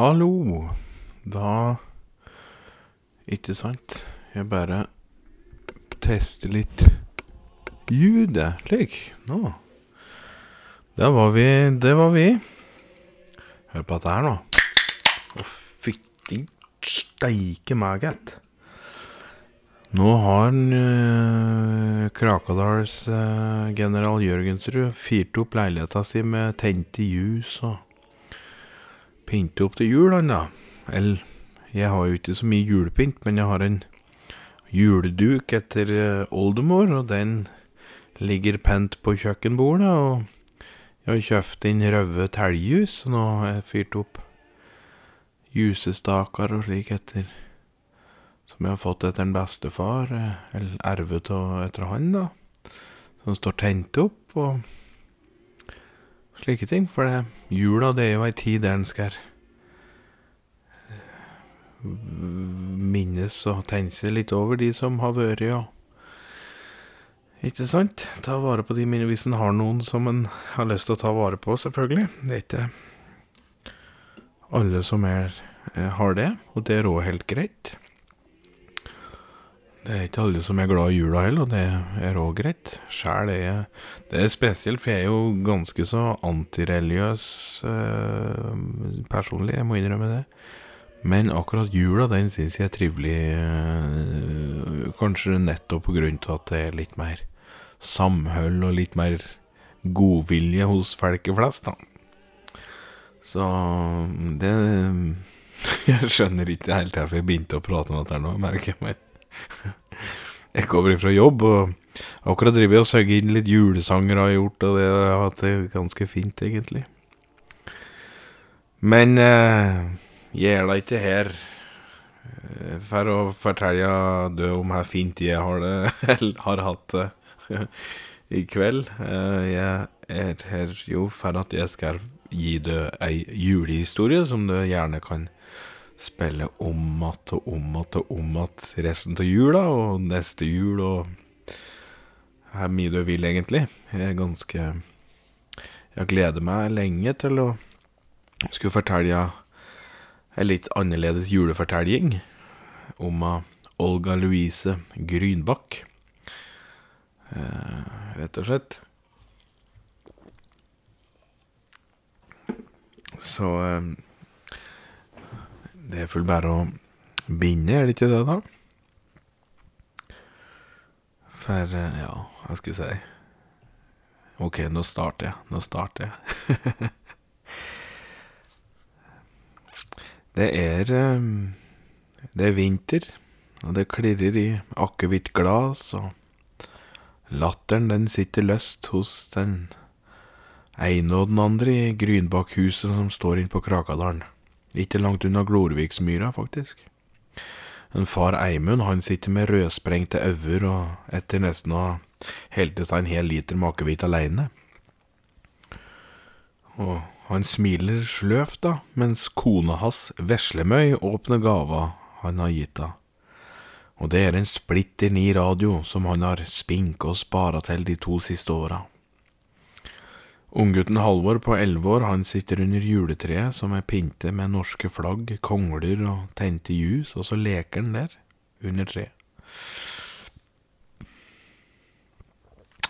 Hallo. Da Ikke sant? Jeg bare tester litt ljudet. Slik. Nå. Der var vi. Det var vi. Hør på dette her, nå. Å, fytti steike meg, gitt. Nå har uh, Krakadals uh, general Jørgensrud fyrt opp leiligheta si med tente ljus og pynte opp til jul, han da. Eller, jeg har jo ikke så mye julepynt, men jeg har en juleduk etter uh, oldemor, og den ligger pent på kjøkkenbordet. Og jeg har kjøpt inn røde teljus, og nå har jeg fyrt opp ljusestaker og slik etter Som jeg har fått etter en bestefar, eller arvet etter han, da. Som står tent opp, og slike ting. For det, jula det er jo ei tid der en skal minnes og tenke litt over de som har vært, og Ikke sant? Ta vare på de minnene hvis en har noen som en har lyst til å ta vare på, selvfølgelig. Det er ikke alle som er, har det, og det er òg helt greit. Det er ikke alle som er glad i jula heller, og det er òg greit. Sjæl er Det er spesielt, for jeg er jo ganske så antireligiøs eh, personlig, jeg må innrømme det. Men akkurat jula, den syns jeg er trivelig, Eh, kanskje nettopp på grunn av at det er litt mer samhold og litt mer godvilje hos folket flest, da. Så det Jeg skjønner ikke helt hvorfor jeg begynte å prate om dette nå, merker jeg meg. Jeg kommer fra jobb, og akkurat driver jeg og søker inn litt julesanger har jeg gjort, og det har jeg hatt det ganske fint, egentlig. Men eh, jeg er da ikke her for å fortelle deg om hvor fint jeg har det, eller har hatt det i kveld. Jeg er her jo for at jeg skal gi deg ei julehistorie som du gjerne kan spille om att og om att og om att resten av jula, og neste jul, og Det er mye du vil, egentlig. Jeg er ganske Jeg gleder meg lenge til å skulle fortelle en litt annerledes julefortelling om Olga Louise Grynbakk. Eh, rett og slett. Så eh, det er vel bare å binde, er det ikke det, da? For ja, hva skal jeg si Ok, nå starter jeg. Nå starter jeg. det er Det er vinter, og det klirrer i akevittglass, og latteren den sitter løst hos den ene og den andre i Grynbakkhuset som står inne på Krakadalen. Ikke langt unna Glorviksmyra, faktisk. En far Eimund han sitter med rødsprengte øyne og etter nesten å ha helt seg en hel liter makevitt aleine. Og han smiler sløvt, da, mens kona hans, Veslemøy, åpner gava han har gitt henne. Og det er en splitter ny radio som han har spinka og spara til de to siste åra. Unggutten Halvor på elleve år han sitter under juletreet som er pyntet med norske flagg, kongler og tente ljus, og så leker han der, under treet.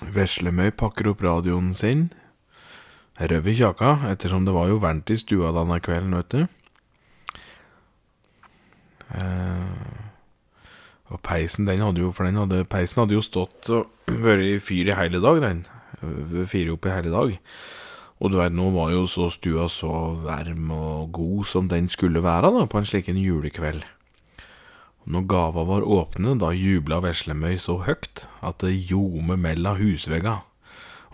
Veslemøy pakker opp radioen sin, røv i kjaka, ettersom det var jo varmt i stua denne kvelden, vet du. Eh, og peisen, den hadde jo, for den hadde, peisen hadde jo stått og vært i fyr i hele dag, den fyre opp i hele dag. Og du veit, nå var jo så stua så varm og god som den skulle være da, på en slik en julekveld. Når gava var åpne, da jubla Veslemøy så høgt at det ljome mellom husvegga.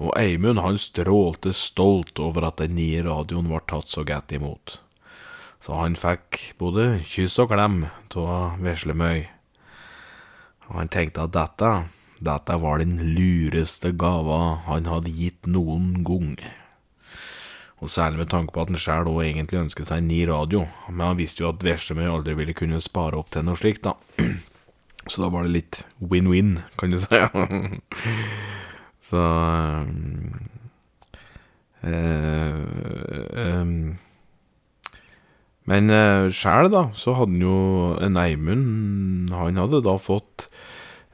Og Eimund han strålte stolt over at den nye radioen var tatt så godt imot. Så han fikk både kyss og klem av Veslemøy. Og han tenkte at dette dette var den lureste gava han hadde gitt noen gang. Og særlig med tanke på at han sjæl òg egentlig ønsket seg en ny radio, men han visste jo at Veslemøy aldri ville kunne spare opp til noe slikt, da. Så da var det litt win-win, kan du si. Så øh, øh, Men eh, sjæl, da, så hadde han jo en Eimund Han hadde da fått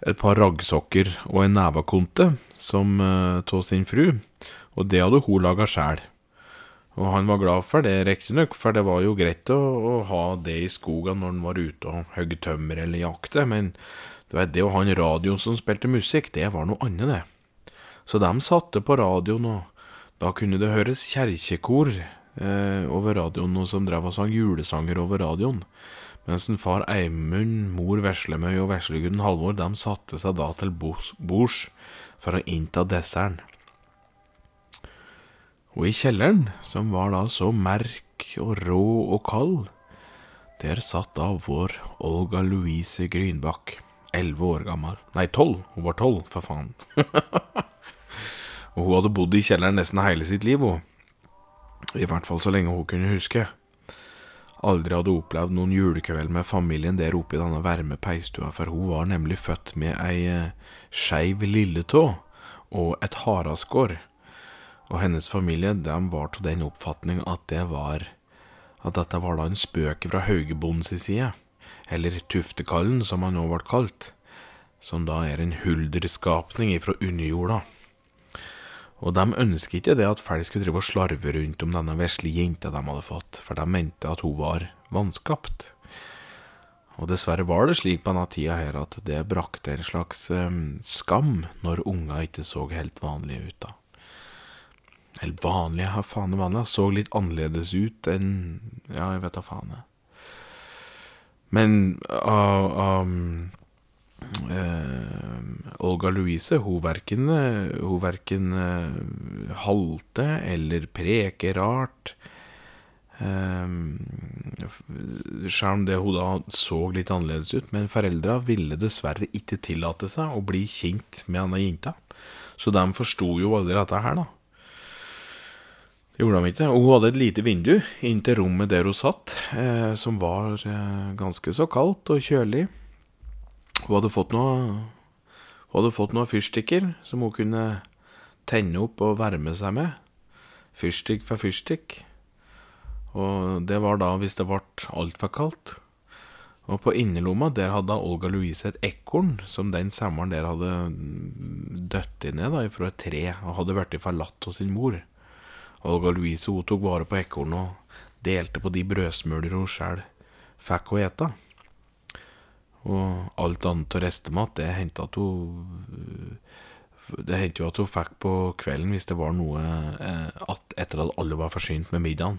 et par raggsokker og en nevekonte som av sin fru, og det hadde hun laga sjæl. Og han var glad for det, riktignok, for det var jo greit å, å, ha det i skogen når han var ute og høgg tømmer eller jakte, men du vet, det å ha en radio som spilte musikk, det var noe annet, det. Så de satte på radioen, og da kunne det høres kjerkekor eh, over radioen, og som drev og sang julesanger over radioen. Mens en far Eimund, mor Veslemøy og veslegutten Halvor de satte seg da til bords for å innta desserten. Og i kjelleren, som var da så merk og rå og kald, der satt da vår Olga Louise Grynbakk, elleve år gammel. Nei, tolv. Hun var tolv, for faen. og hun hadde bodd i kjelleren nesten hele sitt liv, hun. I hvert fall så lenge hun kunne huske aldri hadde opplevd noen julekveld med familien der oppe i denne varme peistua, for hun var nemlig født med ei eh, skeiv lilletå og et haraskår. Og hennes familie de var til den oppfatning at det var at dette var da en spøk fra Haugebondens side, eller Tuftekallen som han nå ble kalt, som da er en hulderskapning ifra underjorda. Og de ønsket ikke det at folk skulle drive og slarve rundt om denne vesle jenta de hadde fått, for de mente at hun var vanskapt. Og dessverre var det slik på denne tida her at det brakte en slags um, skam når unger ikke så helt vanlige ut, da. Eller vanlige, ja, faen vanlige? Så litt annerledes ut enn Ja, jeg vet da faen. Men uh, um, Uh, Olga Louise, hun verken, hun verken uh, halte eller preker rart. Uh, Selv om det hun da så litt annerledes ut. Men foreldra ville dessverre ikke tillate seg å bli kjent med denne jenta. Så de forsto jo aldri dette her, da. Gjorde de ikke. Hun hadde et lite vindu inn til rommet der hun satt, som var ganske så kaldt og kjølig. Hun hadde fått noe Hun hadde fått noen fyrstikker som hun kunne tenne opp og varme seg med. Fyrstikk for fyrstikk. Og det var da hvis det ble altfor kaldt. Og på innerlomma der hadde Olga Louise et ekorn som den sommeren der hadde dødd ned da, fra et tre og hadde blitt forlatt av sin mor. Olga Louise hun tok vare på ekornet og delte på de brødsmuler hun sjøl fikk å ete. Og alt annet av restemat, det hendte at hun Det hendte jo at hun fikk på kvelden hvis det var noe eh, at etter at alle var forsynt med middagen.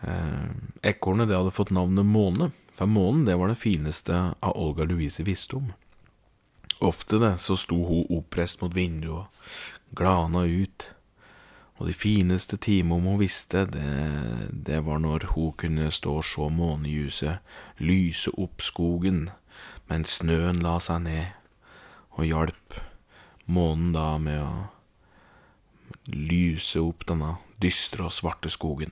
Eh, ekornet hadde fått navnet Måne, for månen det var det fineste av Olga Louise visste om. Ofte det så sto hun oppreist mot vinduet og glana ut og de fineste timene hun visste, det, det, var når hun kunne stå og se månelyset lyse opp skogen mens snøen la seg ned, og hjalp månen da med å lyse opp denne dystre og svarte skogen.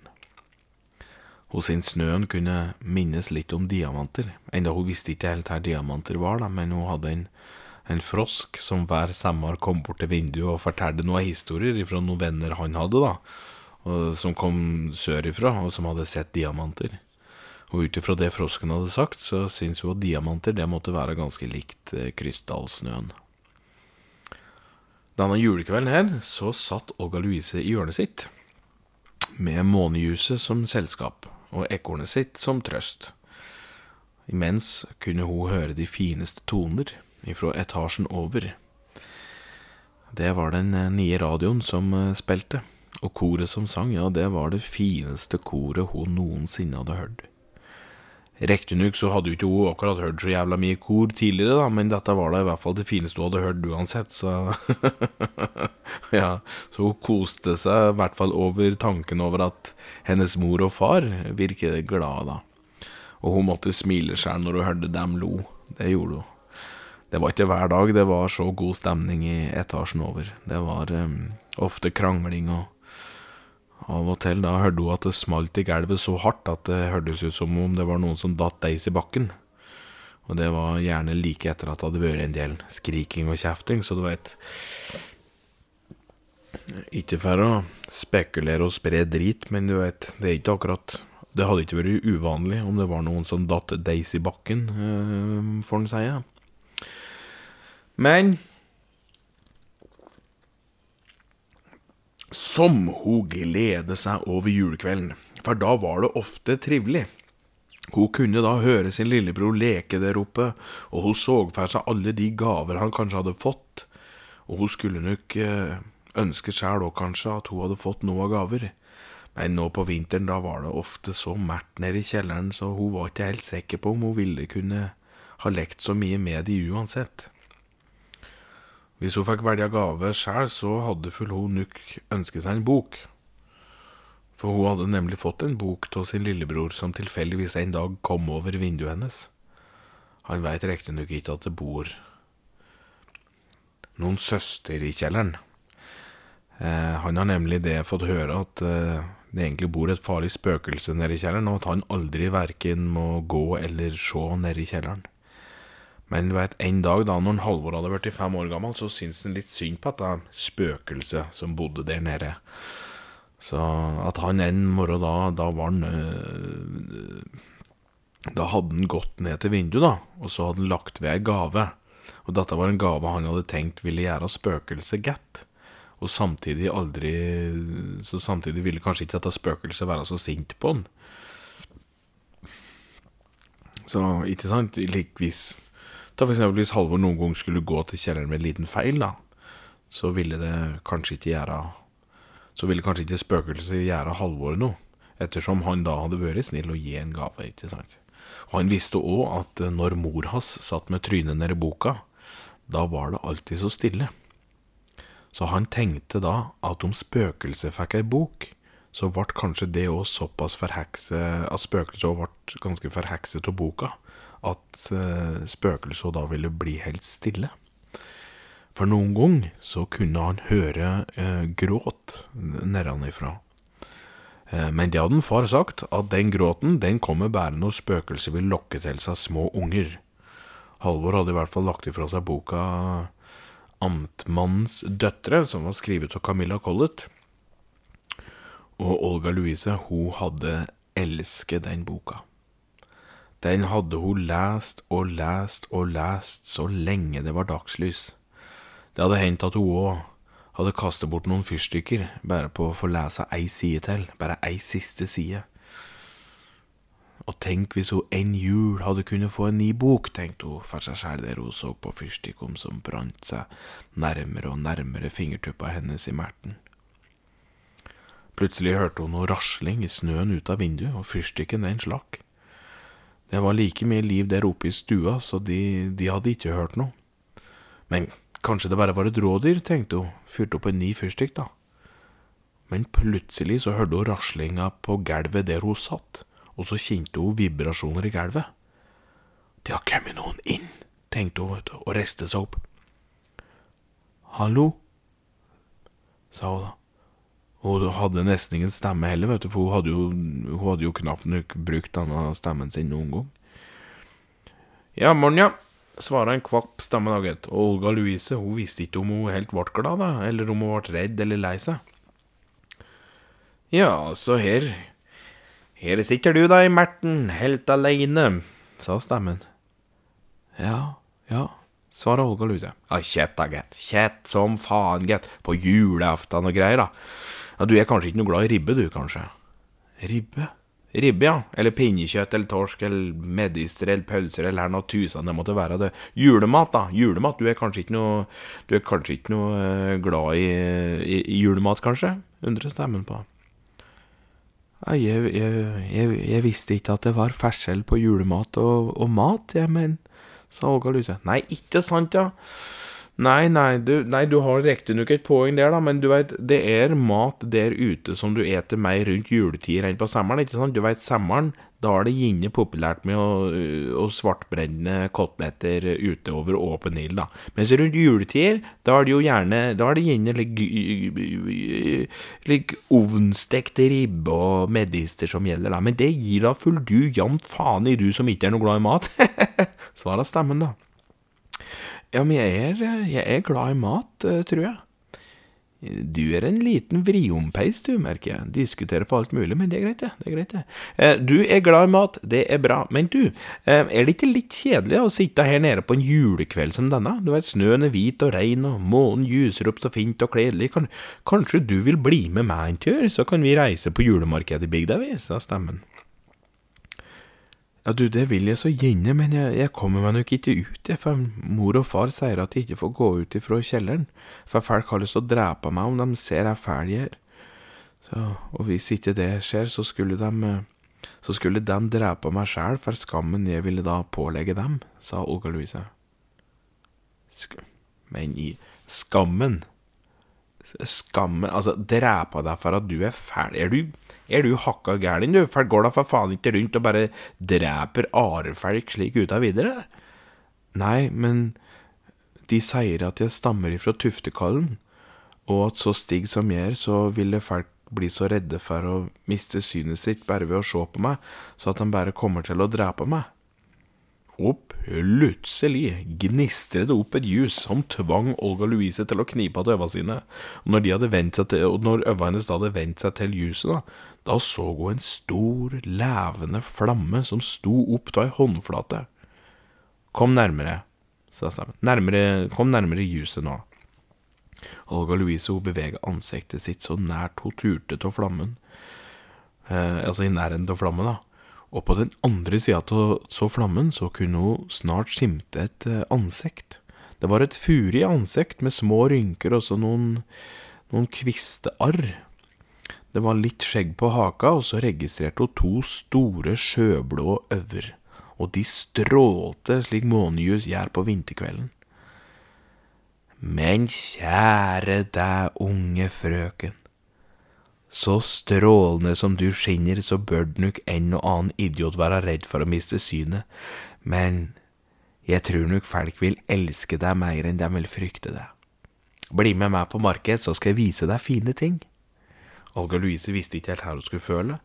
Hun sin snøen kunne minnes litt om diamanter, enda hun visste ikke helt hva diamanter var, da, men hun hadde en en frosk som hver sommer kom bort til vinduet og fortalte noen historier fra noen venner han hadde, da, og, som kom sørifra, og som hadde sett diamanter. Og ut ifra det frosken hadde sagt, så syntes hun at diamanter det måtte være ganske likt eh, krystallsnøen. Denne julekvelden her så satt Olga Louise i hjørnet sitt, med månejuset som selskap og ekornet sitt som trøst. Imens kunne hun høre de fineste toner ifra etasjen over. Det var den eh, nye radioen som eh, spilte, og koret som sang, ja, det var det fineste koret hun noensinne hadde hørt. Riktignok så hadde jo ikke hun akkurat hørt så jævla mye kor tidligere, da, men dette var da i hvert fall det fineste hun hadde hørt uansett, så Ja, så hun koste seg i hvert fall over tanken over at hennes mor og far virket glade da. Og hun måtte smile sjøl når hun hørte dem lo. Det gjorde hun. Det var ikke hver dag det var så god stemning i etasjen over. Det var um, ofte krangling, og av og til da hørte hun at det smalt i gulvet så hardt at det hørtes ut som om det var noen som datt deis i bakken. Og det var gjerne like etter at det hadde vært en del skriking og kjefting, så du veit Ikke for å spekulere og spre drit, men du veit, det er ikke akkurat Det hadde ikke vært uvanlig om det var noen som datt deis i bakken, øh, får en si. Ja. Men Som hun gleder seg over julekvelden, for da var det ofte trivelig. Hun kunne da høre sin lillebror leke der oppe, og hun så for seg alle de gaver han kanskje hadde fått, og hun skulle nok øh, ønske sjæl òg kanskje at hun hadde fått noe av gaver. Men nå på vinteren da var det ofte så mært nede i kjelleren, så hun var ikke helt sikker på om hun ville kunne ha lekt så mye med de uansett. Hvis hun fikk velge gave sjøl, så hadde nok ønsket seg en bok. For hun hadde nemlig fått en bok av sin lillebror, som tilfeldigvis en dag kom over vinduet hennes. Han veit riktignok ikke at det bor noen søster i kjelleren. Eh, han har nemlig det fått høre at eh, det egentlig bor et farlig spøkelse nede i kjelleren, og at han aldri verken må gå eller se nede i kjelleren. Men vet, en dag da når Halvor hadde blitt fem år gammel, så syntes han litt synd på dette spøkelset som bodde der nede. Så at han en morgen da, da var han øh, Da hadde han gått ned til vinduet, da, og så hadde han lagt ved ei gave. Og dette var en gave han hadde tenkt ville gjøre spøkelset godt. Og samtidig aldri Så samtidig ville kanskje ikke dette spøkelset være så sint på han. Så, ikke sant? Like Ta for hvis Halvor noen gang skulle gå til kjelleren med en liten feil, da, så ville det kanskje ikke gjøre Så ville kanskje ikke spøkelset gjøre Halvor noe, ettersom han da hadde vært snill og gi en gave, ikke sant. Han visste òg at når mor hans satt med trynet nedi boka, da var det alltid så stille. Så han tenkte da at om spøkelset fikk ei bok, så ble kanskje det òg såpass forhekse At spøkelset òg ble ganske forhekset av boka at uh, spøkelset da ville bli helt stille. For noen gang så kunne han høre eh, gråt nedenfra. Eh, men det hadde en far sagt, at den gråten den kommer bare når spøkelset vil lokke til seg små unger. Halvor hadde i hvert fall lagt ifra seg boka Amtmannens døtre, som var skrevet av Camilla Collett. Og Olga Louise, hun hadde elsket den boka. Den hadde hun lest og lest og lest så lenge det var dagslys. Det hadde hendt at hun òg hadde kastet bort noen fyrstikker bare på å få lese ei side til, bare ei siste side. Og tenk hvis hun en jul hadde kunnet få en ny bok, tenkte hun for seg sjæl der hun så på fyrstikkene som brant seg nærmere og nærmere fingertuppa hennes i merten. Plutselig hørte hun noe rasling i snøen ut av vinduet, og fyrstikken den slakk. Det var like mye liv der oppe i stua, så de, de hadde ikke hørt noe. Men kanskje det bare var et rådyr, tenkte hun, fyrte opp en ny fyrstikk, da. Men plutselig så hørte hun raslinga på gulvet der hun satt, og så kjente hun vibrasjoner i gulvet. Det har kommet noen inn, tenkte hun, og reiste seg opp. Hallo, sa hun da. Hun hadde nesten ingen stemme heller, vet du, for hun hadde jo, hun hadde jo knapt nok brukt denne stemmen sin noen gang. Ja, mor'n, ja, svarer en kvapp stemme, da, gitt. Og Olga Louise hun visste ikke om hun helt ble glad, da, eller om hun ble redd eller lei seg. Ja, så her Her sitter du da merten, helt aleine, sa stemmen. Ja, ja, svarer Olga Louise. Ja, kjett da, gitt. Kjett som faen, gitt. På julaften og greier, da. Ja, Du er kanskje ikke noe glad i ribbe, du, kanskje? Ribbe? Ribbe, ja. Eller pinnekjøtt eller torsk eller medister eller pølser eller noe tusen det måtte være. det. Julemat, da. Julemat. Du er kanskje ikke noe, du er kanskje ikke noe uh, glad i, i, i, julemat, kanskje? undrer stemmen på. Jeg, jeg, jeg, jeg, visste ikke at det var forskjell på julemat og, og mat, jeg, men sa Olga Luse. Nei, ikke sant, ja. Nei, nei, du, nei, du har riktignok et poeng der, da, men du veit, det er mat der ute som du eter mer rundt juletider enn på sommeren, ikke sant? Du veit, sommeren, da er det gjerne populært med å, å svartbrenne koteletter ute over åpen ild, da. Mens rundt juletider, da er det jo gjerne Da er det gjerne like, like ovnstekt ribbe og medister som gjelder, da. Men det gir da full du jevnt faen i, du som ikke er noe glad i mat. Svar av stemmen, da. Ja, men jeg er, jeg er glad i mat, eh, tror jeg. Du er en liten vriompeis, du, merker jeg. Diskuterer på alt mulig, men det er greit, det. det, er greit, det. Eh, du er glad i mat, det er bra. Men du, eh, er det ikke litt kjedelig å sitte her nede på en julekveld som denne? Du vet, snøen er hvit og rein, og månen lyser opp så fint og kledelig. Kan, kanskje du vil bli med meg en tur, så kan vi reise på julemarkedet i bygda, vi, sa stemmen. Ja, du, det vil jeg så gjerne, men jeg, jeg kommer meg nok ikke ut, jeg, for mor og far sier at jeg ikke får gå ut ifra kjelleren, for folk har lyst til å drepe meg om de ser jeg fæl jeg er. Så, og hvis ikke det skjer, så skulle de, så skulle de drepe meg sjæl for skammen jeg ville da pålegge dem, sa Olga Louise. Sk men i skammen Skammen Altså, drepe deg for at du er fæl Er du er du hakka gæren, du? For går da for faen ikke rundt og bare dreper arefelk slik uta videre? Nei, men de sier at jeg stammer ifra Tuftekallen, og at så stig som jeg er, så ville folk bli så redde for å miste synet sitt bare ved å se på meg, så at de bare kommer til å drepe meg. Og plutselig gnistret det opp et ljus som tvang Olga Louise til å knipe igjen øynene sine. Og når, til, og når øynene hennes da hadde vendt seg til ljuset, da, da så hun en stor, levende flamme som sto opp av ei håndflate. Kom nærmere, sa stemmen. Nærmere, kom nærmere ljuset nå. Olga Louise hun beveget ansiktet sitt så nært hun turte av flammen. Eh, altså i nærheten av flammen, da. Og på den andre sida av flammen så kunne hun snart skimte et eh, ansikt. Det var et furig ansikt med små rynker og så noen, noen kvistearr. Det var litt skjegg på haka, og så registrerte hun to store sjøblå øver. og de strålte slik månejus gjør på vinterkvelden. Men kjære deg, unge frøken, så strålende som du skinner, så bør nok en og annen idiot være redd for å miste synet, men jeg tror nok folk vil elske deg mer enn de vil frykte deg. Bli med meg på marked, så skal jeg vise deg fine ting. Olga Louise visste ikke helt hva hun skulle føle,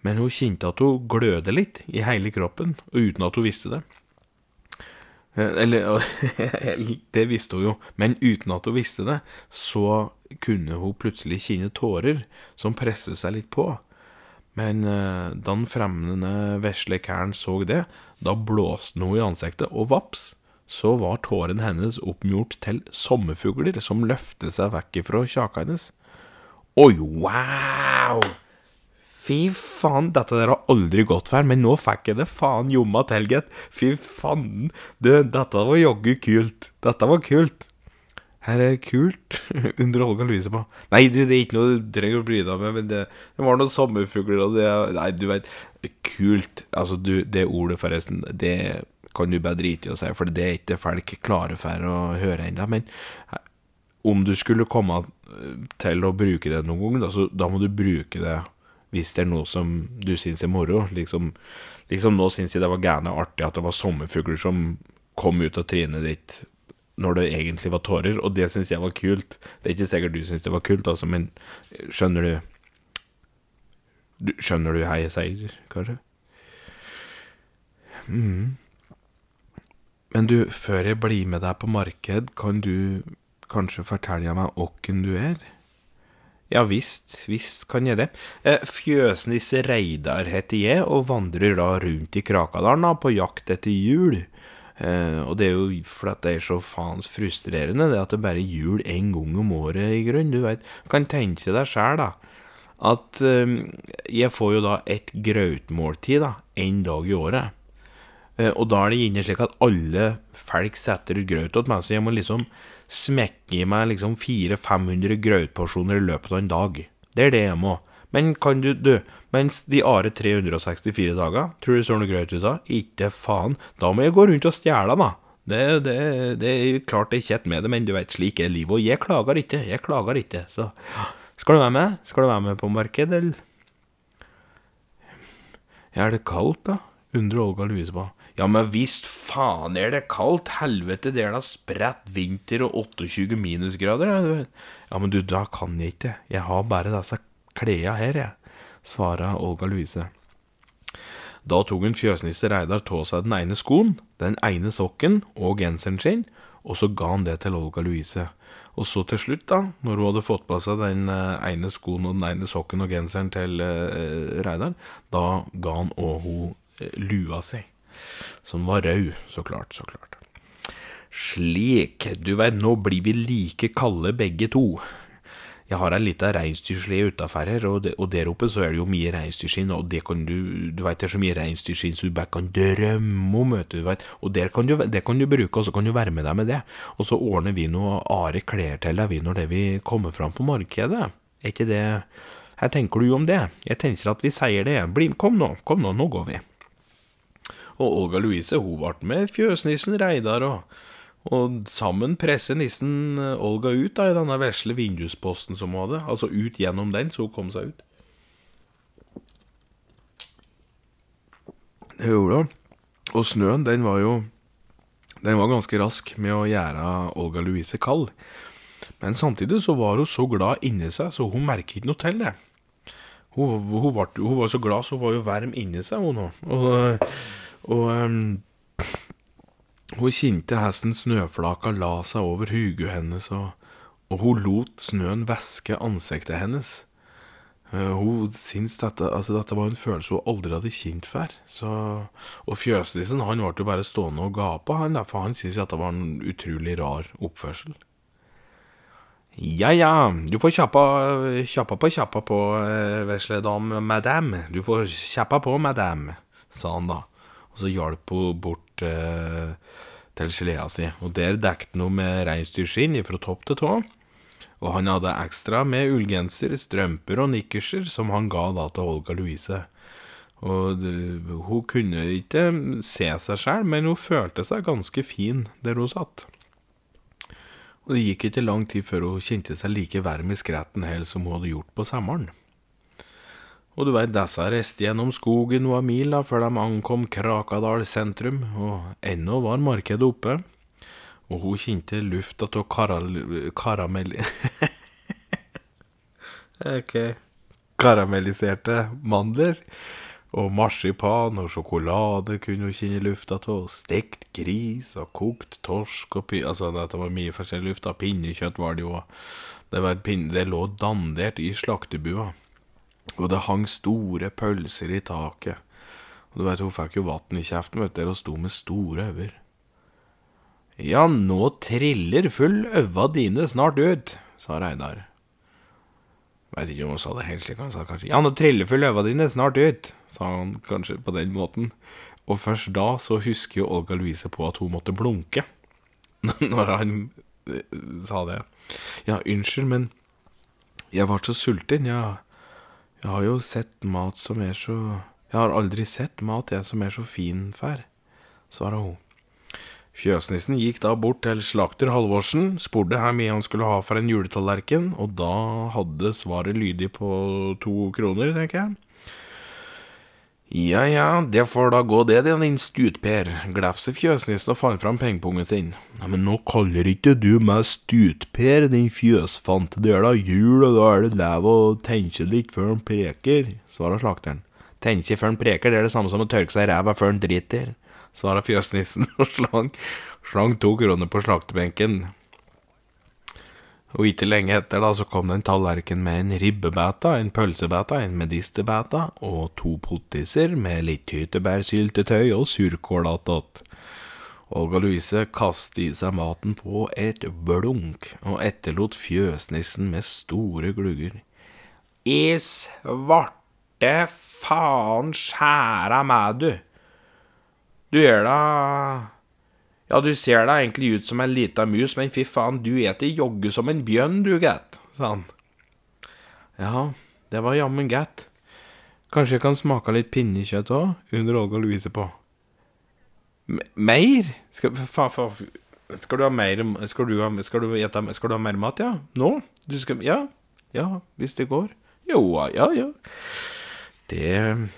men hun kjente at hun glødde litt i hele kroppen, uten at hun visste det. Eh, eller Det visste hun jo, men uten at hun visste det, så kunne hun plutselig kjenne tårer som presset seg litt på. Men eh, da den fremmede vesle kæren så det, da blåste hun i ansiktet, og vaps, så var tårene hennes oppgjort til sommerfugler som løftet seg vekk fra kjaka hennes. Oi, wow! Fy faen, dette der har aldri gått før, men nå fikk jeg det faen jomma til, gitt. Fy faen. Du, dette var jaggu kult. Dette var kult. Her er kult, Under Olga Louise på. Nei, du, det er ikke noe du trenger å bry deg med, men det, det var noen sommerfugler og det Nei, du veit. Kult. Altså, du, det ordet, forresten, det kan du bare drite i å si, for det er ikke folk klare for å høre ennå. Men om du skulle komme til å bruke det noen gang, da, så da må du bruke det hvis det er noe som du syns er moro. Liksom, liksom nå syns jeg det var gærent artig at det var sommerfugler som kom ut av trynet ditt når det egentlig var tårer, og det syns jeg var kult. Det er ikke sikkert du syns det var kult, altså, men skjønner du, Skjønner du hei, jeg sier, kanskje? Mm. Men du, før jeg blir med deg på marked, kan du kanskje fortelle meg åkken du er? Ja visst, visst kan jeg det. Eh, Fjøsnisse Reidar heter jeg, og vandrer da rundt i Krakadalen på jakt etter jul. Eh, og det er jo fordi det er så faens frustrerende, det at det bare er jul én gang om året, i grunn. Du vet, kan tenke deg sjøl, da, at eh, jeg får jo da et grautmåltid da, én dag i året. Eh, og da er det gjerne slik at alle folk setter ut graut til meg, så jeg må liksom smekke i meg liksom 400-500 grautporsjoner i løpet av en dag. Det er det jeg må. Men kan du, du Mens de are 364 dager, tror du det står noe greit ut av? Ikke faen. Da må jeg gå rundt og stjele, da. Det, det, det, er klart det er kjett med det, men du vet, slik er livet. Og jeg klager ikke. Jeg klager ikke. Så skal du være med? Skal du være med på markedet, eller? Ja, er det kaldt, da? undrer Olga Louise på. Ja, men visst faen er det kaldt. Helvete, det er da spredt vinter og 28 minusgrader. Ja, men du, da kan jeg ikke. Jeg har bare disse klærne her, jeg, svarer Olga Louise. Da tok hun fjøsnisse Reidar av seg den ene skoen, den ene sokken og genseren sin, og så ga han det til Olga Louise. Og så til slutt, da, når hun hadde fått på seg den eh, ene skoen og den ene sokken og genseren til uh, Reidar, da ga han òg hun uh, lua si, som var rød, så klart, så klart. Slik, du veit, nå blir vi like kalde begge to. Jeg har ei lita reinsdyrslede utafor her, og, og, der oppe så er det jo mye reinsdyrskinn, og det kan du Du veit det er så mye reinsdyrskinn så du bare kan drømme om, vet du, vet. Og der kan du, det kan du bruke, og så kan du være med deg med det. Og så ordner vi noe are klær til deg, vi, når det vi kommer fram på markedet. Er ikke det Hva tenker du om det? Jeg tenker at vi sier det. Bli, kom nå, kom nå, nå går vi. Og Olga Louise, hun ble med fjøsnissen Reidar og og sammen presser nissen eh, Olga ut da, i denne vesle vindusposten som hun hadde. Altså ut gjennom den, så hun kom seg ut. Det gjorde hun. Og snøen, den var jo Den var ganske rask med å gjøre Olga Louise kald. Men samtidig så var hun så glad inni seg, så hun merket ikke noe til det. Hun, hun, var, hun var, så glad, så hun var jo varm inni seg, hun òg. Og, og um, hun kjente hesten snøflaka la seg over huget hennes, og, og hun lot snøen væske ansiktet hennes. Uh, hun syntes dette, altså dette var en følelse hun aldri hadde kjent før. Så, og fjøsnissen han ble jo bare stående og gape, han, for han syntes dette var en utrolig rar oppførsel. Ja ja, du får kjappa, på kjappa på, uh, vesle dam, madame. Du får kjappa på, madame, sa han da. Og så hjalp hun bort uh, til sleda si. Og der dekket han med reinsdyrskinn fra topp til tå. Og han hadde ekstra med ullgenser, strømper og nikkerser, som han ga da til Olga Louise. Og hun kunne ikke se seg sjøl, men hun følte seg ganske fin der hun satt. Og det gikk ikke lang tid før hun kjente seg like varm i skretten heller som hun hadde gjort på sommeren. Og du veit, disse reiste gjennom skogen noen mil da, før de ankom Krakadal sentrum, og ennå var markedet oppe. Og hun kjente lufta av karamell... ok. Karamelliserte mandler. Og marsipan og sjokolade kunne hun kjenne lufta av. Stekt gris og kokt torsk og py... Altså, dette var mye forskjellig luft. Pinnekjøtt var det jo. Det, var det lå dandert i slaktebua. Og det hang store pølser i taket. Og du veit, hun fikk jo vann i kjeften, vet du, og sto med store øyne. Ja, nå triller full øva dine snart ut, sa Reidar. Veit ikke om hun sa det helt slik, han sa kanskje Ja, nå triller full øva dine snart ut, sa han kanskje på den måten. Og først da så husker jo Olga Louise på at hun måtte blunke når han eh, sa det. Ja, unnskyld, men jeg var så sulten, ja. Jeg har jo sett mat som er så Jeg har aldri sett mat jeg som er så fin fær, svarer hun. Fjøsnissen gikk da bort til slakter Halvorsen, spurte hvor mye han skulle ha for en juletallerken, og da hadde svaret lydig på to kroner, tenker jeg. Ja ja, det får da gå det, det, din stutper, glefser fjøsnissen og fant fram pengepungen sin. Nei, men nå kaller ikke du meg stutper, din fjøsfant, det er da jul, og da er det lev å tenke litt før han preker, svarer slakteren. Tenke før han preker, det er det samme som å tørke seg i ræva før han driter, svarer fjøsnissen og slang, slang to kroner på slaktebenken. Og ikke lenge etter da så kom det en tallerken med en ribbebeta, en pølsebeta, en medisterbeta og to pottiser med litt tyttebærsyltetøy og surkål attåt. Olga Louise kastet i seg maten på et blunk og etterlot fjøsnissen med store glugger. I svarte faen skjæra meg, du! Du gjør da ja, du ser da egentlig ut som en lita mus, men fy faen, du eter jogge som en bjørn, du, gitt, sa han. Ja, det var jammen godt. Kanskje jeg kan smake litt pinnekjøtt òg, under Olga Louise på. M mer? Skal, fa, fa, skal, du ha mer skal du ha, skal du ete, skal du ha mer mat, ja? Nå? Du skal Ja? Ja, hvis det går. Jo, ja, ja. Det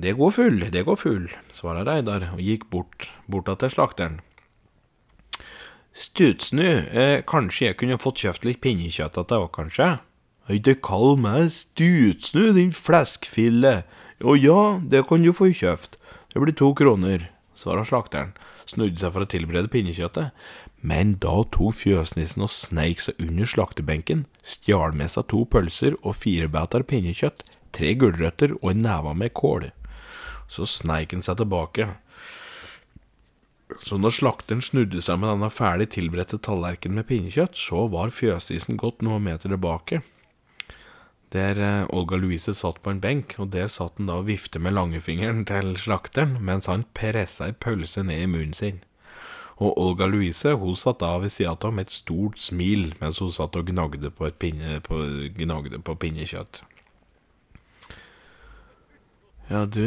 Det går full, det går full, svarer Reidar og gikk bort, bort til slakteren. Stutsnu, eh, kanskje jeg kunne fått kjøpt litt pinnekjøtt av deg òg, kanskje? Ikke kall meg Stutsnu, din fleskfille. Å ja, det kan du få kjøpt. Det blir to kroner. svarte slakteren, snudde seg for å tilberede pinnekjøttet. Men da tok fjøsnissen og sneik seg under slaktebenken, stjal med seg to pølser og fire bæter pinnekjøtt, tre gulrøtter og en neve med kål. Så sneik han seg tilbake. Så når slakteren snudde seg med denne ferdig tilberedte tallerkenen med pinnekjøtt, så var fjøsisen gått noen meter tilbake. Der eh, Olga Louise satt på en benk, og der satt han da og vifte med langfingeren til slakteren mens han pressa ei pølse ned i munnen sin. Og Olga Louise hun satt da ved sida av med et stort smil mens hun satt og gnagde på, pinne, på, gnagde på pinnekjøtt. Ja, du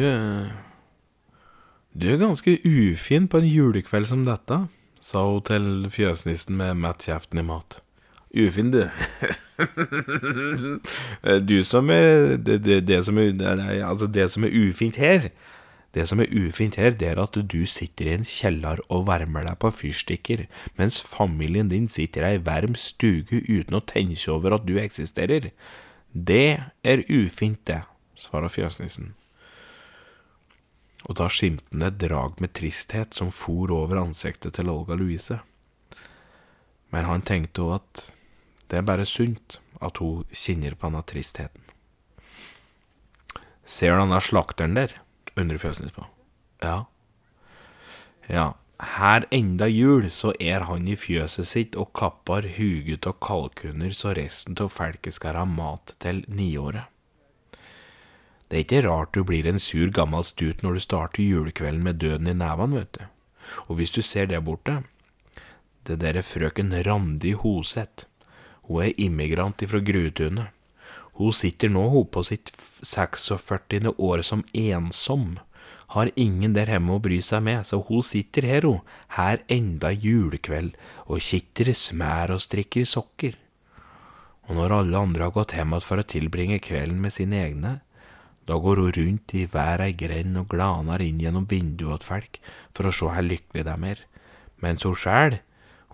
Du er ganske ufin på en julekveld som dette, sa hun til fjøsnissen med matt kjeften i mat. Ufin, du. du som er det, det, det, som er altså det som er ufint her Det som er ufint her, det er at du sitter i en kjeller og varmer deg på fyrstikker, mens familien din sitter i ei varm stugu uten å tenke over at du eksisterer. Det er ufint, det, svarer fjøsnissen og da skimte han et drag med tristhet som for over ansiktet til Olga Louise. Men han tenkte òg at det er bare sunt at hun kjenner på denne tristheten. Ser du denne slakteren der? undrer Fjøsnes på. Ja. Ja, her enda jul så er han i fjøset sitt og kapper huget av kalkuner så resten av folket skal ha mat til niåret. Det er ikke rart du blir en sur gammel stut når du starter julekvelden med døden i nevene, vet du. Og hvis du ser der borte, det derre frøken Randi Hoseth, hun er immigrant ifra Grutunet. Hun sitter nå hun på sitt 46. år som ensom, har ingen der hjemme å bry seg med, så hun sitter her, hun, her enda julekveld, og kitter smær og strikker sokker. Og når alle andre har gått hjem igjen for å tilbringe kvelden med sine egne, da går hun rundt i hver ei grend og glaner inn gjennom vinduet til folk for å se hvor lykkelige de er, mens hun sjæl,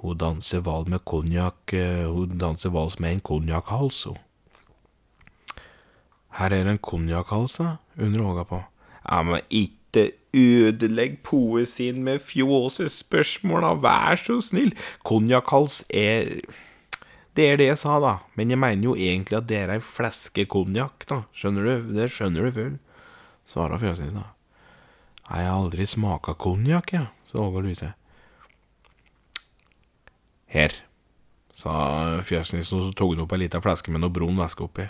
hun danser vals med konjakk, eh, hun danser vals med en konjakkhals, hun. Her er en konjakkhals, undrer Åga på. Ja, men ikke ødelegg poesien med fjåsespørsmål, da, vær så snill. Konjakkhals er det er det jeg sa, da, men jeg mener jo egentlig at det er ei fleske konjakk, da, skjønner du, det skjønner du full. svarer fjøsnissen da. Jeg har aldri smaka konjakk, jeg, sa Åge Louise. Her, sa fjøsnissen, og så tok hun opp ei lita flaske med noe brun væske oppi.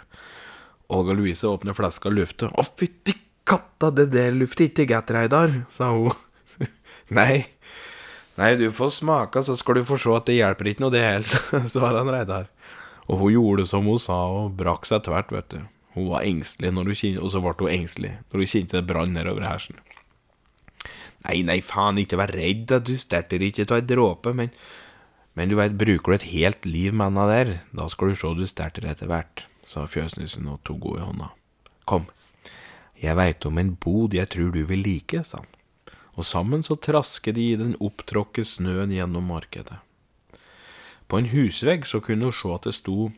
Olga Louise åpner fleska og lufter. Å, fytti katta, det der lufter ikke greit, Reidar, sa hun. Nei, Nei, du får smake, så skal du få se at det hjelper ikke noe, det heller, svarer han Reidar. Og hun gjorde som hun sa, og brakk seg tvert, vet du. Hun var engstelig, du kjente, og så ble hun engstelig når hun kjente det brann nedover hersen. Nei, nei, faen, ikke vær redd, du sterter ikke av ei dråpe, men, men du veit, bruker du et helt liv med henne der, da skal du se du sterter etter hvert, sa fjøsnissen og tok henne i hånda. Kom, jeg veit om en bod jeg tror du vil like, sa han og sammen så trasket de i den opptråkke snøen gjennom markedet. På en husvegg så kunne hun se at det sto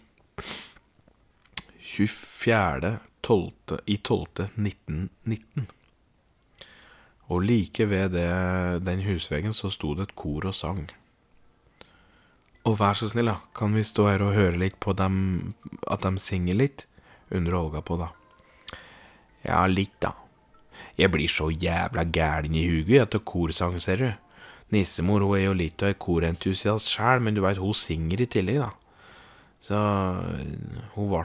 24. 12. i 12. 1919. Og like ved det, den husveggen så sto det et kor og sang. Og vær så snill, da, kan vi stå her og høre litt på dem, at de synger litt? undrer Olga på, da. Ja, litt, da, jeg blir så jævla gæren i huget etter korsang, ser du. Nissemor hun er jo litt av ei korentusiast sjæl, men du veit, hun synger i tillegg, da. Så hun ble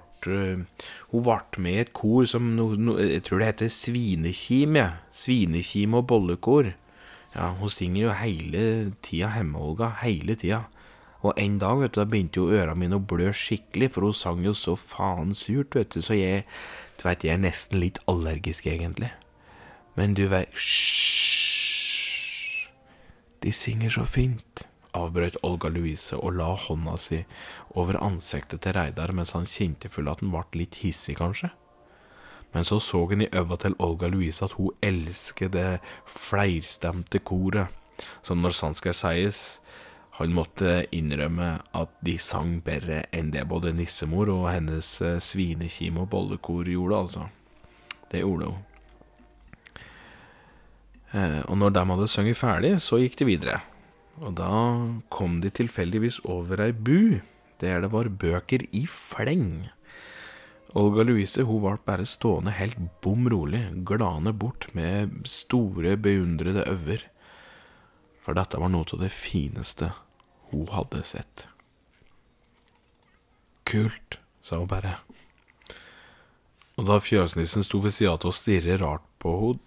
ble med i et kor som no, no, Jeg tror det heter Svinekim, ja. Svinekim og bollekor. Ja, hun synger jo hele tida hjemme, Olga. Hele tida. Og en dag vet du, da begynte jo ørene mine å blø skikkelig, for hun sang jo så faen surt, vet du. Så jeg du vet, jeg er nesten litt allergisk, egentlig. Men du veit Hysj. De synger så fint, avbrøt Olga Louise og la hånda si over ansiktet til Reidar mens han kjente full at han ble litt hissig, kanskje. Men så så han i øva til Olga Louise at hun elsket det flerstemte koret, så når sant skal sies, han måtte innrømme at de sang bedre enn det både nissemor og hennes eh, svinekim og bollekor gjorde, altså. Det gjorde hun. Eh, og når de hadde sunget ferdig, så gikk de videre. Og da kom de tilfeldigvis over ei bu der det var bøker i fleng. Olga Louise hun ble bare stående helt bom rolig, glane bort med store, beundrede øyne. For dette var noe av det fineste hun hadde sett. Kult, sa hun bare. Og da fjøsnissen sto ved sida av og stirret rart på henne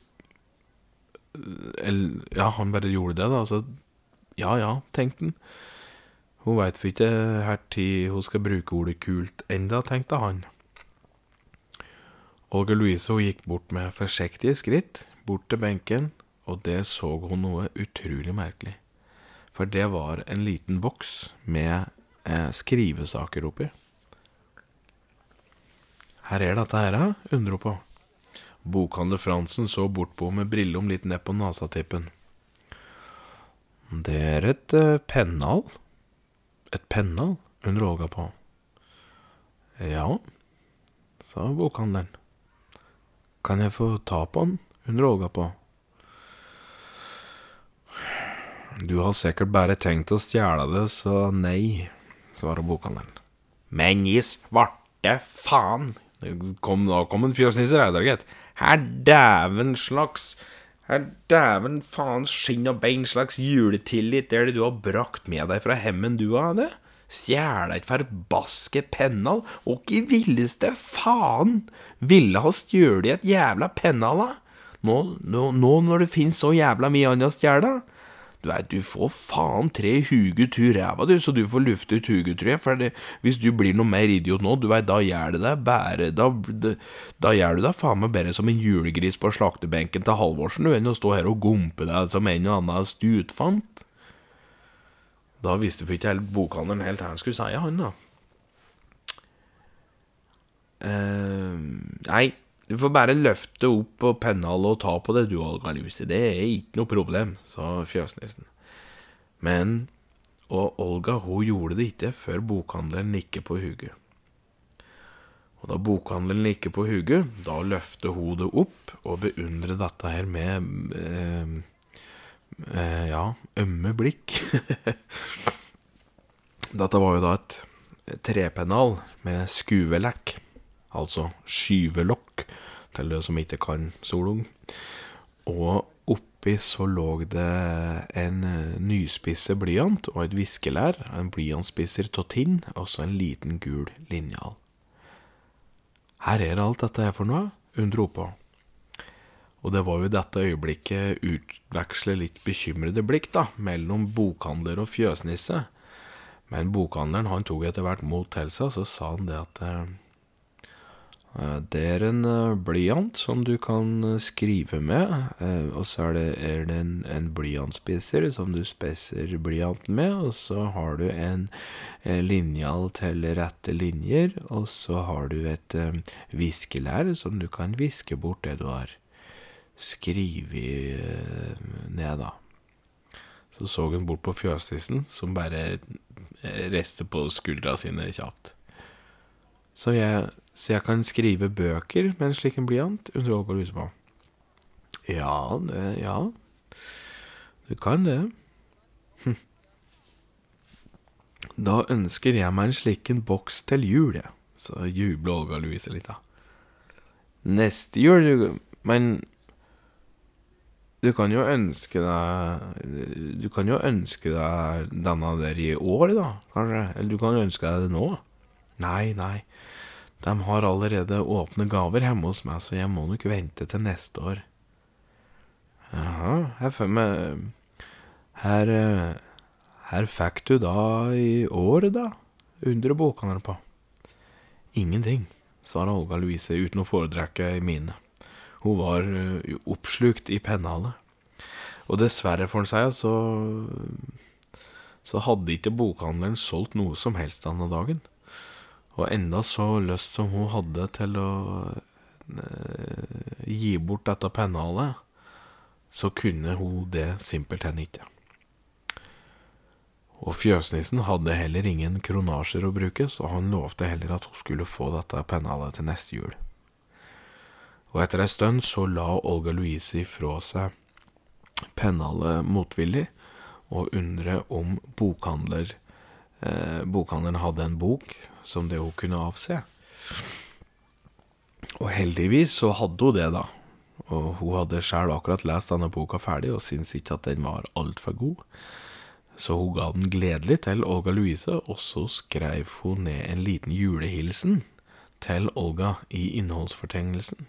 Ja, han bare gjorde det, da. Så ja ja, tenkte han. Hun veit vi ikke her tid hun skal bruke ordet kult enda, tenkte han. Olga Louise hun gikk bort med forsiktige skritt, bort til benken, og der så hun noe utrolig merkelig. For det var en liten boks med eh, skrivesaker oppi. Her er dette her, undrer hun på. Bokhandler Fransen så bort på henne med brillom litt ned på nasatippen. Det er et uh, pennal. Et pennal, hun Olga på. Ja, sa bokhandleren. Kan jeg få ta på den, hun Olga på. Du har sikkert bare tenkt å stjele det, så nei, svarer bokhandleren. Men i svarte faen! Kom, da kom en fjøsnisse Reidar, gitt. Her dæven slags Her dæven faens skinn og bein slags juletillit er det du har brakt med deg fra hemmen du hadde? Stjele et forbaske pennal, og i villeste faen ville ha stjålet et jævla pennal, da? Nå, nå, nå når det finnes så jævla mye annet å stjele? Du veit, du får faen tre huget tur ræva, du, så du får lufte ut jeg, For det, hvis du blir noe mer idiot nå, du veit, da gjør det deg bare Da, da, gjør du deg faen meg bare som en julegris på slaktebenken til Halvorsen, du, enn å stå her og gompe deg som en og annen stutfant. Da visste ikke helt bokhandelen helt hva han skulle si, han, da. Uh, nei, du får bare løfte opp og pennhale og ta på det, du, Olga Lucy. Det er ikke noe problem, sa fjøsnissen. Men Og Olga hun gjorde det ikke før bokhandleren nikket på huget. Og da bokhandleren nikket på huget, da løfter hun det opp og beundrer dette her med eh, eh, ja, ømme blikk. dette var jo da et trepennal med skuvelekk, altså skyvelokk, til det som ikke kan solung. Og oppi så lå det en nyspisse blyant og et viskelær, en blyantspisser av tinn, og så en liten gul linjal. Her er alt dette her for noe, undro på. Og det var jo dette øyeblikket utveksle litt bekymrede blikk da, mellom bokhandler og fjøsnisse. Men bokhandleren han tok etter hvert mot til seg, så sa han det at det er en blyant som du kan skrive med, og så er det, er det en, en blyantspisser som du spisser blyanten med, og så har du en linjal til rette linjer, og så har du et viskelær som du kan viske bort det du har skrevet ned, da. Så så hun bort på fjøsnissen, som bare reiste på skuldra sine kjapt. Så jeg så jeg kan skrive bøker med en slik en blyant, undrer Olga Luse på. Ja, det Ja, du kan det. Da ønsker jeg meg en slik en boks til jul, jeg. Så jubler Olga Louise litt, da. Neste jul, du Men du kan jo ønske deg Du kan jo ønske deg denne der i år, da, kanskje? Eller du kan jo ønske deg det nå. Nei, nei. De har allerede åpne gaver hjemme hos meg, så jeg må nok vente til neste år. Jaha, her, meg her, her fikk du da i år, da? undrer bokhandleren på. Ingenting, svarer Olga Louise uten å foredrekke i mine. Hun var oppslukt i pennalet. Og dessverre, for seg, så, så hadde ikke bokhandleren solgt noe som helst denne dagen. Og enda så lyst som hun hadde til å eh, gi bort dette pennalet, så kunne hun det simpelthen ikke. Og fjøsnissen hadde heller ingen kronasjer å bruke, så han lovte heller at hun skulle få dette pennalet til neste jul. Og etter ei stund så la Olga Louise ifra seg pennalet motvillig og undre om bokhandler bokhandleren hadde en bok som det hun kunne avse. Og heldigvis så hadde hun det, da. Og hun hadde sjøl akkurat lest denne boka ferdig og syntes ikke at den var altfor god. Så hun ga den gledelig til Olga Louise, og så skrev hun ned en liten julehilsen til Olga i innholdsfortegnelsen.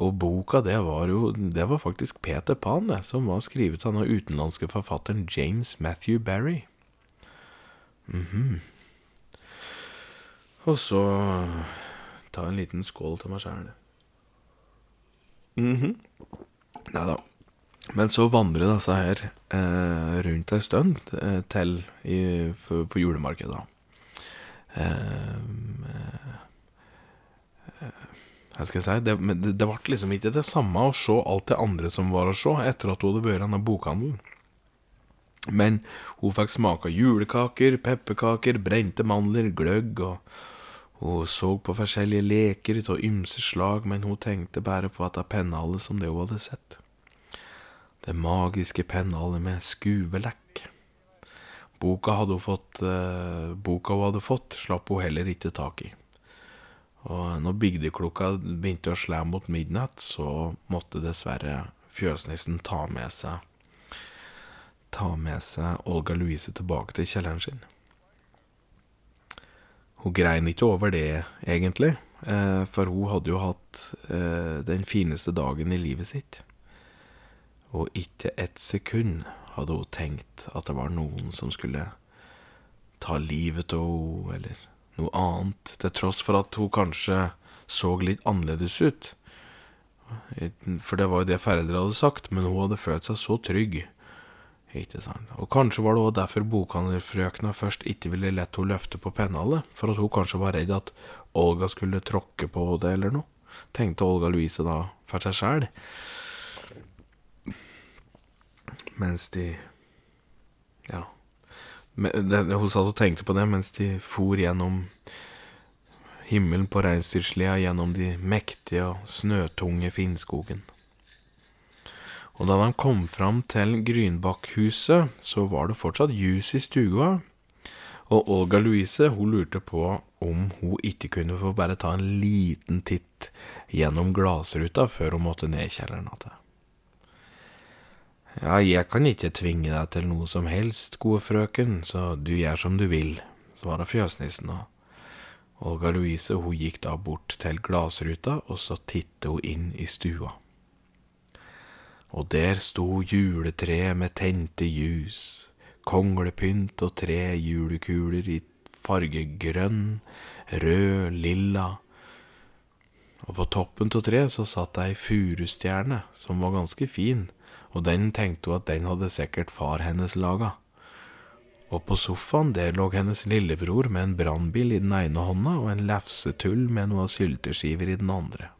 Og boka, det var jo Det var faktisk Peter Pan, det, som var skrevet av den utenlandske forfatteren James Matthew Barry. -hmm. Og så ta en liten skål til meg sjæl. -hmm. Nei da. Men så vandrer disse her eh, rundt ei stund eh, til i, på, på julemarkedet. Eh, eh, hva skal jeg si det, det, det, ble liksom ikke det samme å se alt det andre som var å se, etter at hun hadde vært i denne bokhandelen. Men hun fikk smake julekaker, pepperkaker, brente mandler, gløgg, og hun så på forskjellige leker av ymse slag, men hun tenkte bare på at det pennalet som det hun hadde sett. Det magiske pennalet med skuvelekk. Boka, hadde hun fått, eh, boka hun hadde fått, slapp hun heller ikke tak i. Og når bygdeklokka begynte å slå mot midnatt, så måtte dessverre fjøsnissen ta med seg Ta med seg Olga Louise tilbake til kjelleren sin. Hun grein ikke over det, egentlig, eh, for hun hadde jo hatt eh, den fineste dagen i livet sitt og ikke ett sekund hadde hun tenkt at det var noen som skulle ta livet av henne, eller noe annet, til tross for at hun kanskje så litt annerledes ut. For det var jo det foreldre hadde sagt, men hun hadde følt seg så trygg. Ikke sant? Og kanskje var det også derfor bokhandlerfrøkna først ikke ville lette henne løfte på pennalet, for at hun kanskje var redd at Olga skulle tråkke på det eller noe, tenkte Olga Louise da for seg sjæl mens de Ja. Hun satt og tenkte på det mens de for gjennom himmelen på reinsdyrslia gjennom de mektige og snøtunge Finnskogen. Og da de kom fram til Grynbakkhuset, så var det fortsatt ljus i stua, og Olga Louise hun lurte på om hun ikke kunne få bare ta en liten titt gjennom glassruta før hun måtte ned i kjelleren igjen. Ja, jeg kan ikke tvinge deg til noe som helst, gode frøken, så du gjør som du vil, svarer fjøsnissen, og Olga Louise hun gikk da bort til glassruta, og så tittet hun inn i stua. Og der sto juletreet med tente ljus, konglepynt og tre julekuler i farge grønn, rød, lilla. Og på toppen av treet så satt ei furustjerne som var ganske fin og den tenkte hun at den hadde sikkert far hennes laga. Og på sofaen der lå hennes lillebror med en brannbil i den ene hånda og en lefsetull med noen sylteskiver i den andre.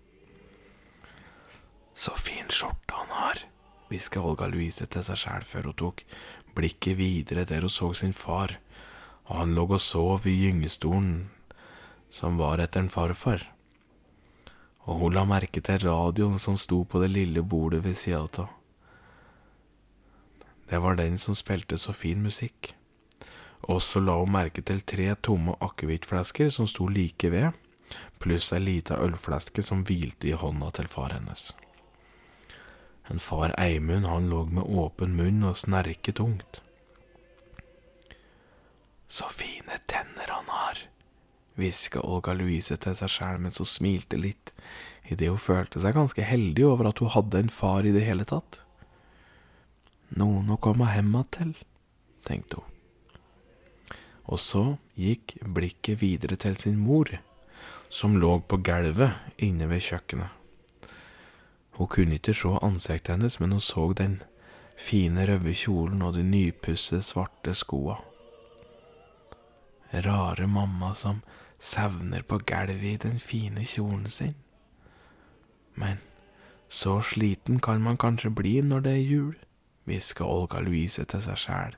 Så fin skjorte han har, hviska Olga Louise til seg sjæl før hun tok blikket videre der hun så sin far, og han lå og sov i gyngestolen som var etter en farfar. Og hun la merke til radioen som sto på det lille bordet ved sida av. Det var den som spilte så fin musikk. Og så la hun merke til tre tomme akevittflasker som sto like ved, pluss ei lita ølflaske som hvilte i hånda til far hennes. En far Eimund, han lå med åpen munn og snerket tungt. Så fine tenner han har, hviska Olga Louise til seg sjæl mens hun smilte litt, idet hun følte seg ganske heldig over at hun hadde en far i det hele tatt. Noen å komme hjem til, tenkte hun. Og så gikk blikket videre til sin mor, som lå på gulvet inne ved kjøkkenet. Hun kunne ikke se ansiktet hennes, men hun så den fine, røde kjolen og de nypussede, svarte skoa. Rare mamma som sevner på gulvet i den fine kjolen sin. Men så sliten kan man kanskje bli når det er jul hviska Olga Louise til seg sjæl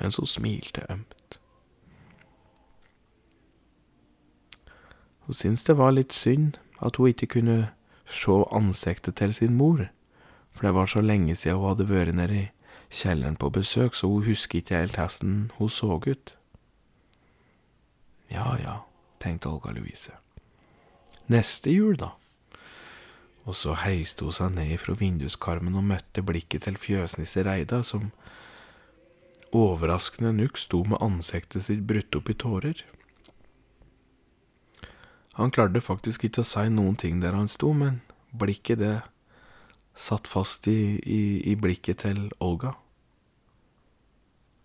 mens hun smilte ømt. Hun syntes det var litt synd at hun ikke kunne se ansiktet til sin mor, For det var så lenge siden hun hadde vært nede i kjelleren på besøk, så hun husker ikke helt hvordan hun så ut. Ja ja, tenkte Olga Louise. Neste jul, da? Og så heiste hun seg ned fra vinduskarmen og møtte blikket til fjøsnisse Reidar, som overraskende nok sto med ansiktet sitt brutt opp i tårer. Han klarte faktisk ikke å si noen ting der han sto, men blikket, det satt fast i, i, i blikket til Olga.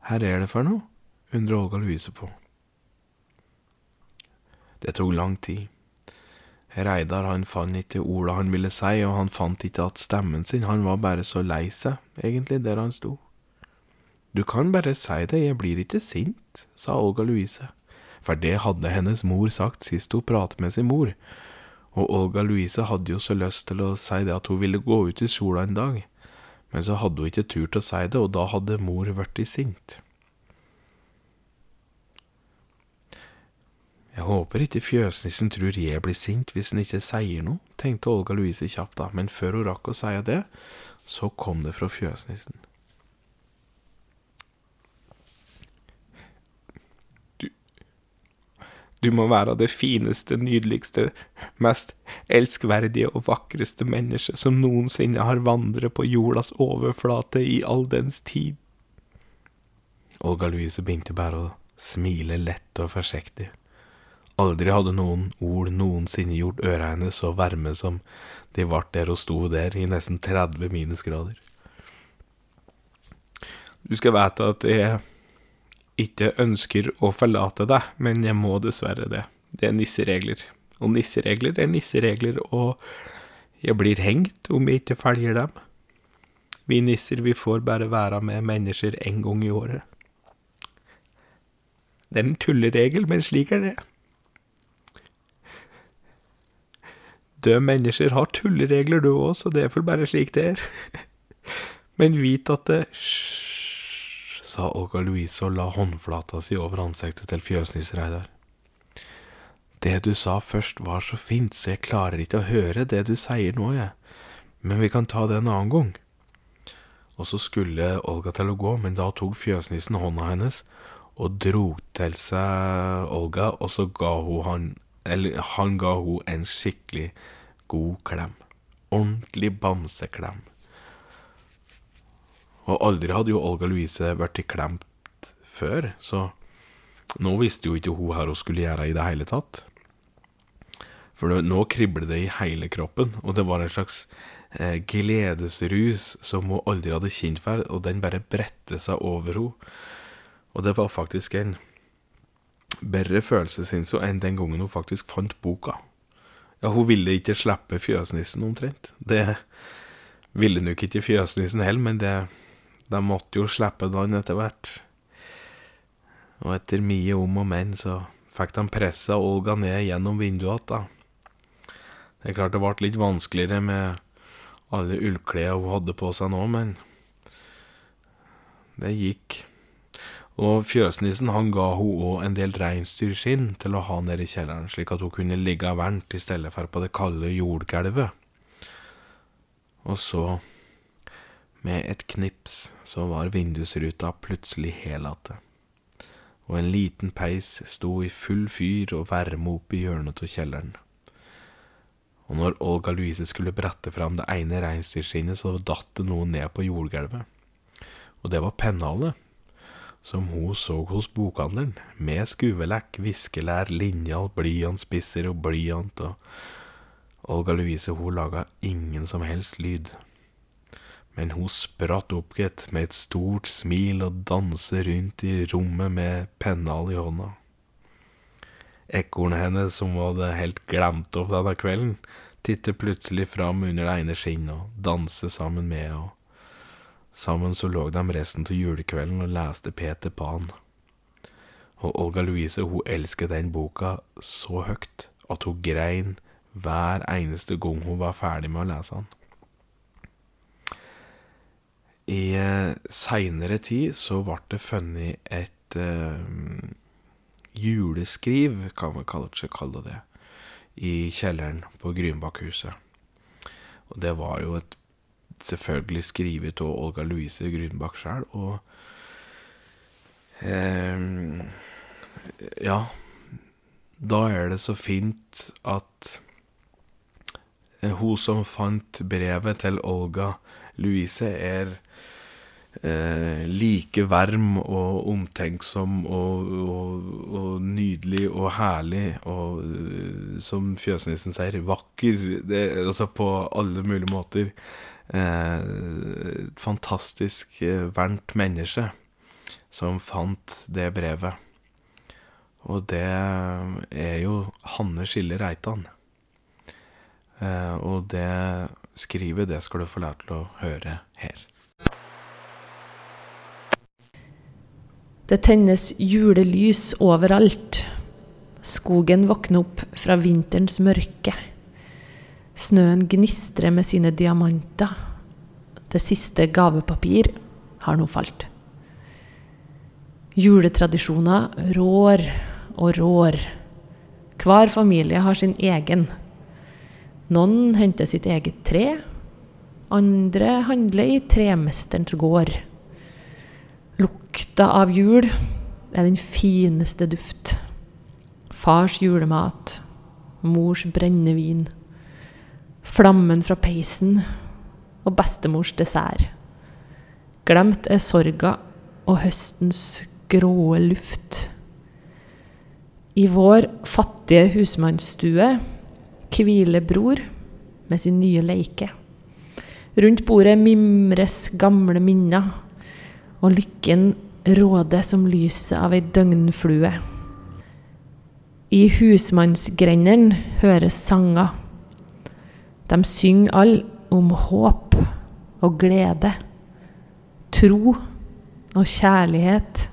Her er det for noe? undrer Olga Louise på. Det tok lang tid. Reidar han fant ikke orda han ville si, og han fant ikke at stemmen sin, han var bare så lei seg, egentlig, der han sto. Du kan bare si det, jeg blir ikke sint, sa Olga Louise, for det hadde hennes mor sagt sist hun pratet med sin mor, og Olga Louise hadde jo så lyst til å si det at hun ville gå ut i sola en dag, men så hadde hun ikke turt å si det, og da hadde mor blitt sint. Jeg håper ikke fjøsnissen tror jeg blir sint hvis han ikke sier noe, tenkte Olga Louise kjapt da, men før hun rakk å si det, så kom det fra fjøsnissen. Du må være det fineste, nydeligste, mest elskverdige og vakreste menneske som noensinne har vandret på jordas overflate i all dens tid. Olga Louise begynte bare å smile lett og forsiktig. Aldri hadde noen ord noensinne gjort øra hennes så varme som de ble der hun sto der i nesten 30 minusgrader. Du skal vite at jeg ikke ønsker å forlate deg, men jeg må dessverre det. Det er nisseregler. Og nisseregler er nisseregler, og jeg blir hengt om jeg ikke følger dem. Vi nisser, vi får bare være med mennesker en gang i året. Det er en tulleregel, men slik er det. Døde mennesker har tulleregler, du òg, så det er vel bare slik det er. Men vit at det sa Olga Louise og la håndflata si over ansiktet til fjøsnisse Reidar. Det du sa først var så fint, så jeg klarer ikke å høre det du sier nå, jeg. Men vi kan ta det en annen gang. Og så skulle Olga til å gå, men da tok fjøsnissen hånda hennes og dro til seg Olga, og så ga hun han eller han ga hun en skikkelig god klem. Ordentlig bamseklem. Og aldri hadde jo Olga Louise vært klemt før, så nå visste jo ikke hun hva hun skulle gjøre i det hele tatt. For nå kriblet det i hele kroppen, og det var en slags eh, gledesrus som hun aldri hadde kjent før, og den bare bredte seg over henne. Og det var faktisk en bedre følelse, syns hun, enn den gangen hun faktisk fant boka. Ja, hun ville ikke slippe fjøsnissen, omtrent. Det ville nok ikke fjøsnissen heller, men det, de måtte jo slippe den etter hvert. Og etter mye om og men, så fikk de pressa Olga ned gjennom vinduet igjen. Det er klart det ble litt vanskeligere med alle ullklærne hun hadde på seg nå, men det gikk. Og fjøsnissen han ga hun òg en del reinsdyrskinn til å ha nede i kjelleren, slik at hun kunne ligge varmt i stedet for på det kalde jordgulvet. Og så, med et knips, så var vindusruta plutselig helate. Og en liten peis sto i full fyr og varme opp i hjørnet av kjelleren. Og når Olga Louise skulle brette fram det ene reinsdyrskinnet, så datt det noe ned på jordgulvet. Og det var pennalet som hun så hos bokhandelen, med skuvelekk, viskelær, linjal, blyantspisser og blyant, og Olga Louise hun laga ingen som helst lyd. Men hun spratt opp, gitt, med et stort smil og danset rundt i rommet med pennal i hånda. Ekornet hennes, som hun hadde helt glemt opp denne kvelden, tittet plutselig fram under det ene skinnet og danset sammen med henne. Sammen så lå de resten av julekvelden og leste Peter Pan. Og Olga Louise hun elsket den boka så høyt at hun grein hver eneste gang hun var ferdig med å lese den. I eh, seinere tid så ble det funnet et eh, juleskriv, kan vi kanskje kalle det, i kjelleren på Grynbakkhuset. Og det var jo et selvfølgelig skrevet av Olga Louise Grünbach sjøl, og eh, Ja, da er det så fint at eh, hun som fant brevet til Olga Louise, er eh, like varm og omtenksom og, og, og nydelig og herlig og, eh, som fjøsnissen sier, vakker. Det, altså på alle mulige måter. Eh, fantastisk eh, varmt menneske som fant det brevet. Og det er jo Hanne Skille Reitan. Eh, og det skrivet, det skal du få lært til å høre her. Det tennes julelys overalt. Skogen våkner opp fra vinterens mørke. Snøen gnistrer med sine diamanter. Det siste gavepapir har nå falt. Juletradisjoner rår og rår. Hver familie har sin egen. Noen henter sitt eget tre. Andre handler i tremesterens gård. Lukta av jul er den fineste duft. Fars julemat, mors brennevin, flammen fra peisen og bestemors dessert. Glemt er sorga og høstens gråe luft. I vår fattige husmannsstue hviler bror med sin nye leike. Rundt bordet mimres gamle minner, og lykken råder som lyset av ei døgnflue. I husmannsgrendene høres sanger. De synger alle om håp og glede, tro og kjærlighet.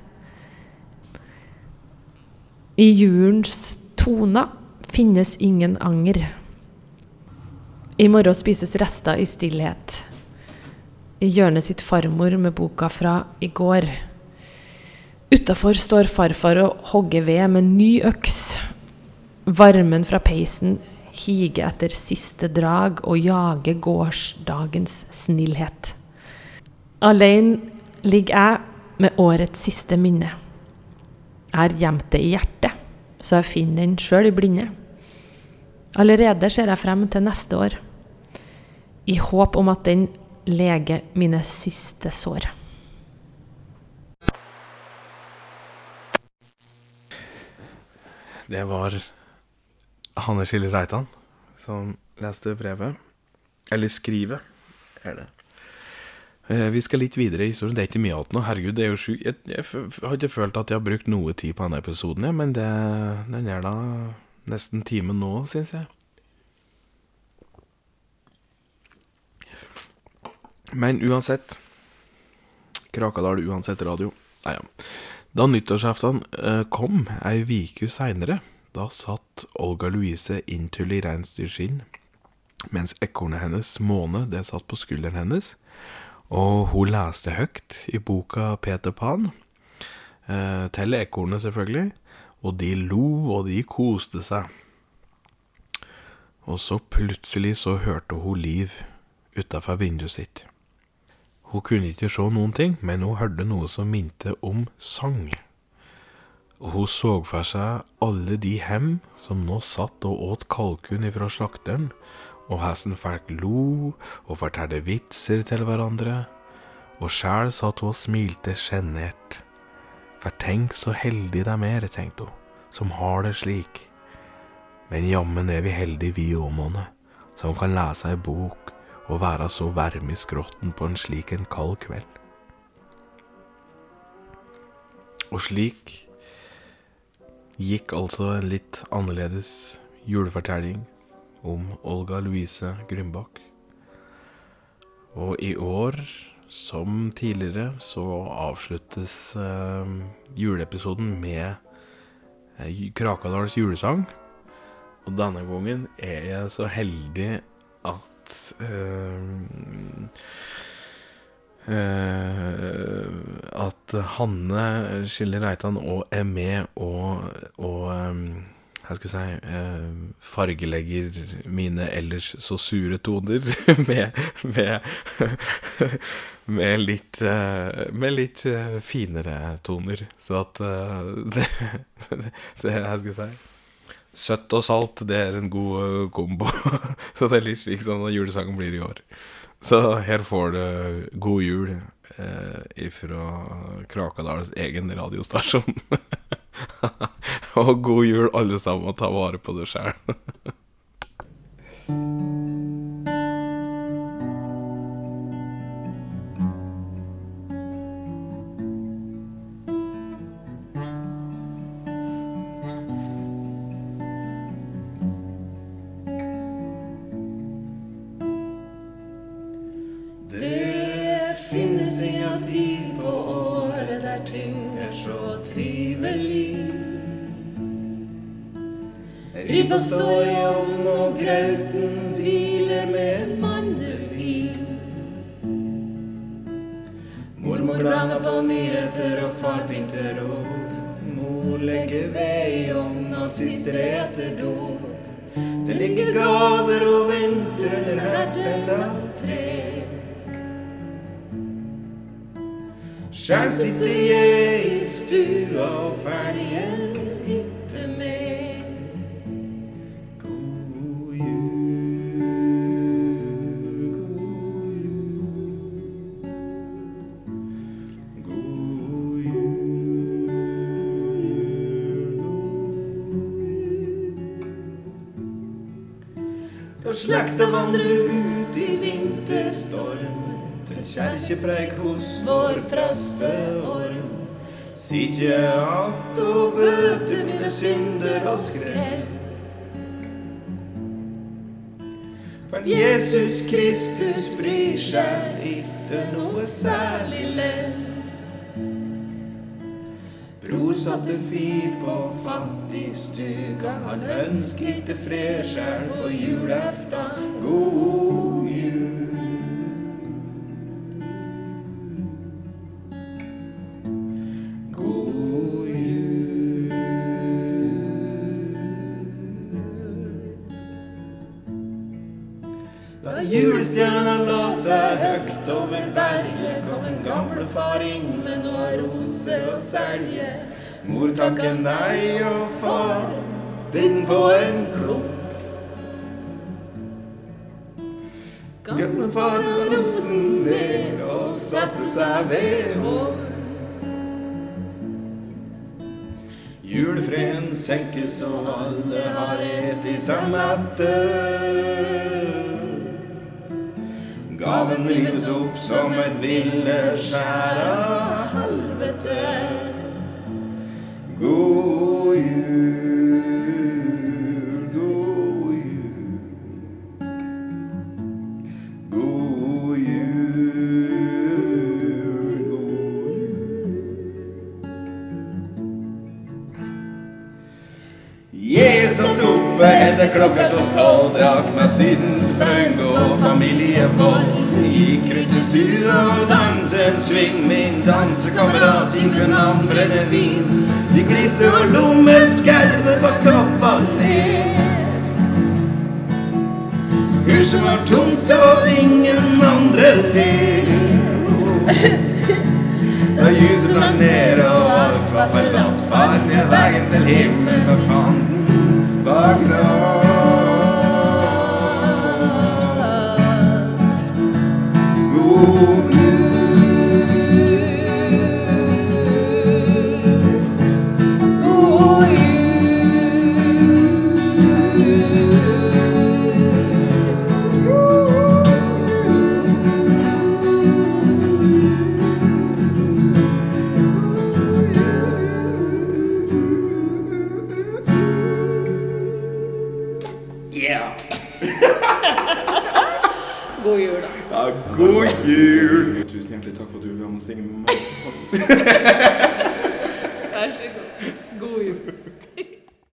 I julens toner finnes ingen anger. I morgen spises rester i stillhet. I hjørnet sitt farmor med boka fra i går. Utafor står farfar og hogger ved med ny øks. Varmen fra peisen higer etter siste drag og jager gårsdagens snillhet. Alene ligger jeg med årets siste minne. Jeg har gjemt det i hjertet, så jeg finner den sjøl i blinde. Allerede ser jeg frem til neste år, i håp om at den leger mine siste sår. Det var Hanne Skille Reitan som leste brevet. Eller skrivet, er det. Eh, Vi skal litt videre i historien. Det er ikke mye igjen nå. Herregud, det er jo sjukt. Jeg, jeg, har ikke følt at jeg har brukt noe tid på denne episoden, men det, den er da nesten timen nå, syns jeg. Men uansett Krakadal uansett radio. Nei, ja. Da nyttårsaften eh, kom, ei uke seinere, da satt Olga Louise inntull i reinsdyrskinn, mens ekornet hennes, Måne, det satt på skulderen hennes. Og hun leste høyt i boka Peter Pan. Eh, til ekornet, selvfølgelig. Og de lo, og de koste seg. Og så plutselig så hørte hun Liv utafor vinduet sitt. Hun kunne ikke se noen ting, men hun hørte noe som minte om sang. Hun så for seg alle de hem som nå satt og åt kalkun ifra slakteren, og hesten folk lo og fortalte vitser til hverandre, og sjæl satt hun og smilte sjenert. For tenk så heldige de er, tenkte hun, som har det slik. Men jammen er vi heldige vi òg, Måne, som kan lese ei bok og være så varm i skrotten på en slik en kald kveld. Og slik gikk altså en litt annerledes julefortelling om Olga Louise Grünbach. Og i år, som tidligere, så avsluttes eh, juleepisoden med eh, Krakadals julesang. Og denne gangen er jeg så heldig at eh, eh, At Hanne Skille Reitan og er med og, og eh, hva skal jeg si eh, fargelegger mine ellers så sure toner med med, med litt Med litt finere toner. Så at det, det, det Hva skal jeg si Søtt og salt, det er en god eh, kombo. så det er litt slik sånn julesangen blir i år. Så her får du God jul eh, ifra Krakadals egen radiostasjon. og god jul, alle sammen, og ta vare på deg sjæl. Ribba står i ovn, og grauten hviler med en mandel i. blander på nyheter, og far pynter opp. Mor legger ved i ovna, og søster eter dop. Det ligger gaver og venter under herten av tre. Sjæl sitter jeg i stua og ferdige til kjerkepreik hos vår presteorm. Sitte att og bøte mine synder og skrell. For Jesus Kristus bryr seg ikke noe særlig lell. Bror satte fyr på fattigstuga, han ønsket det fred sjæl på julaftan. God seg høgt over berget, kom en gamlefar inn med noe rose å selge. Mor takker nei og far bind på en klump. Gamlefar la rosen ned og satte seg ved hår. Julefreden senkes, og alle har et i samme mette. Gaven rives opp som et villeskjær av helvete. God jul, god jul. God jul, god jul. Satt oppe til klokka slå tolv, drakk meg stydens føgg og familievold. Gikk rundt i stua og danset en sving, min dansekamerat gikk ved navn brennevin. Vi gliste og lo mens skjelvet på koppa ned. Huset var tomt og ingen andre ler. Da lyset ble ned og alt var forlatt, var ned veien til himmelen og fanden bak natt. God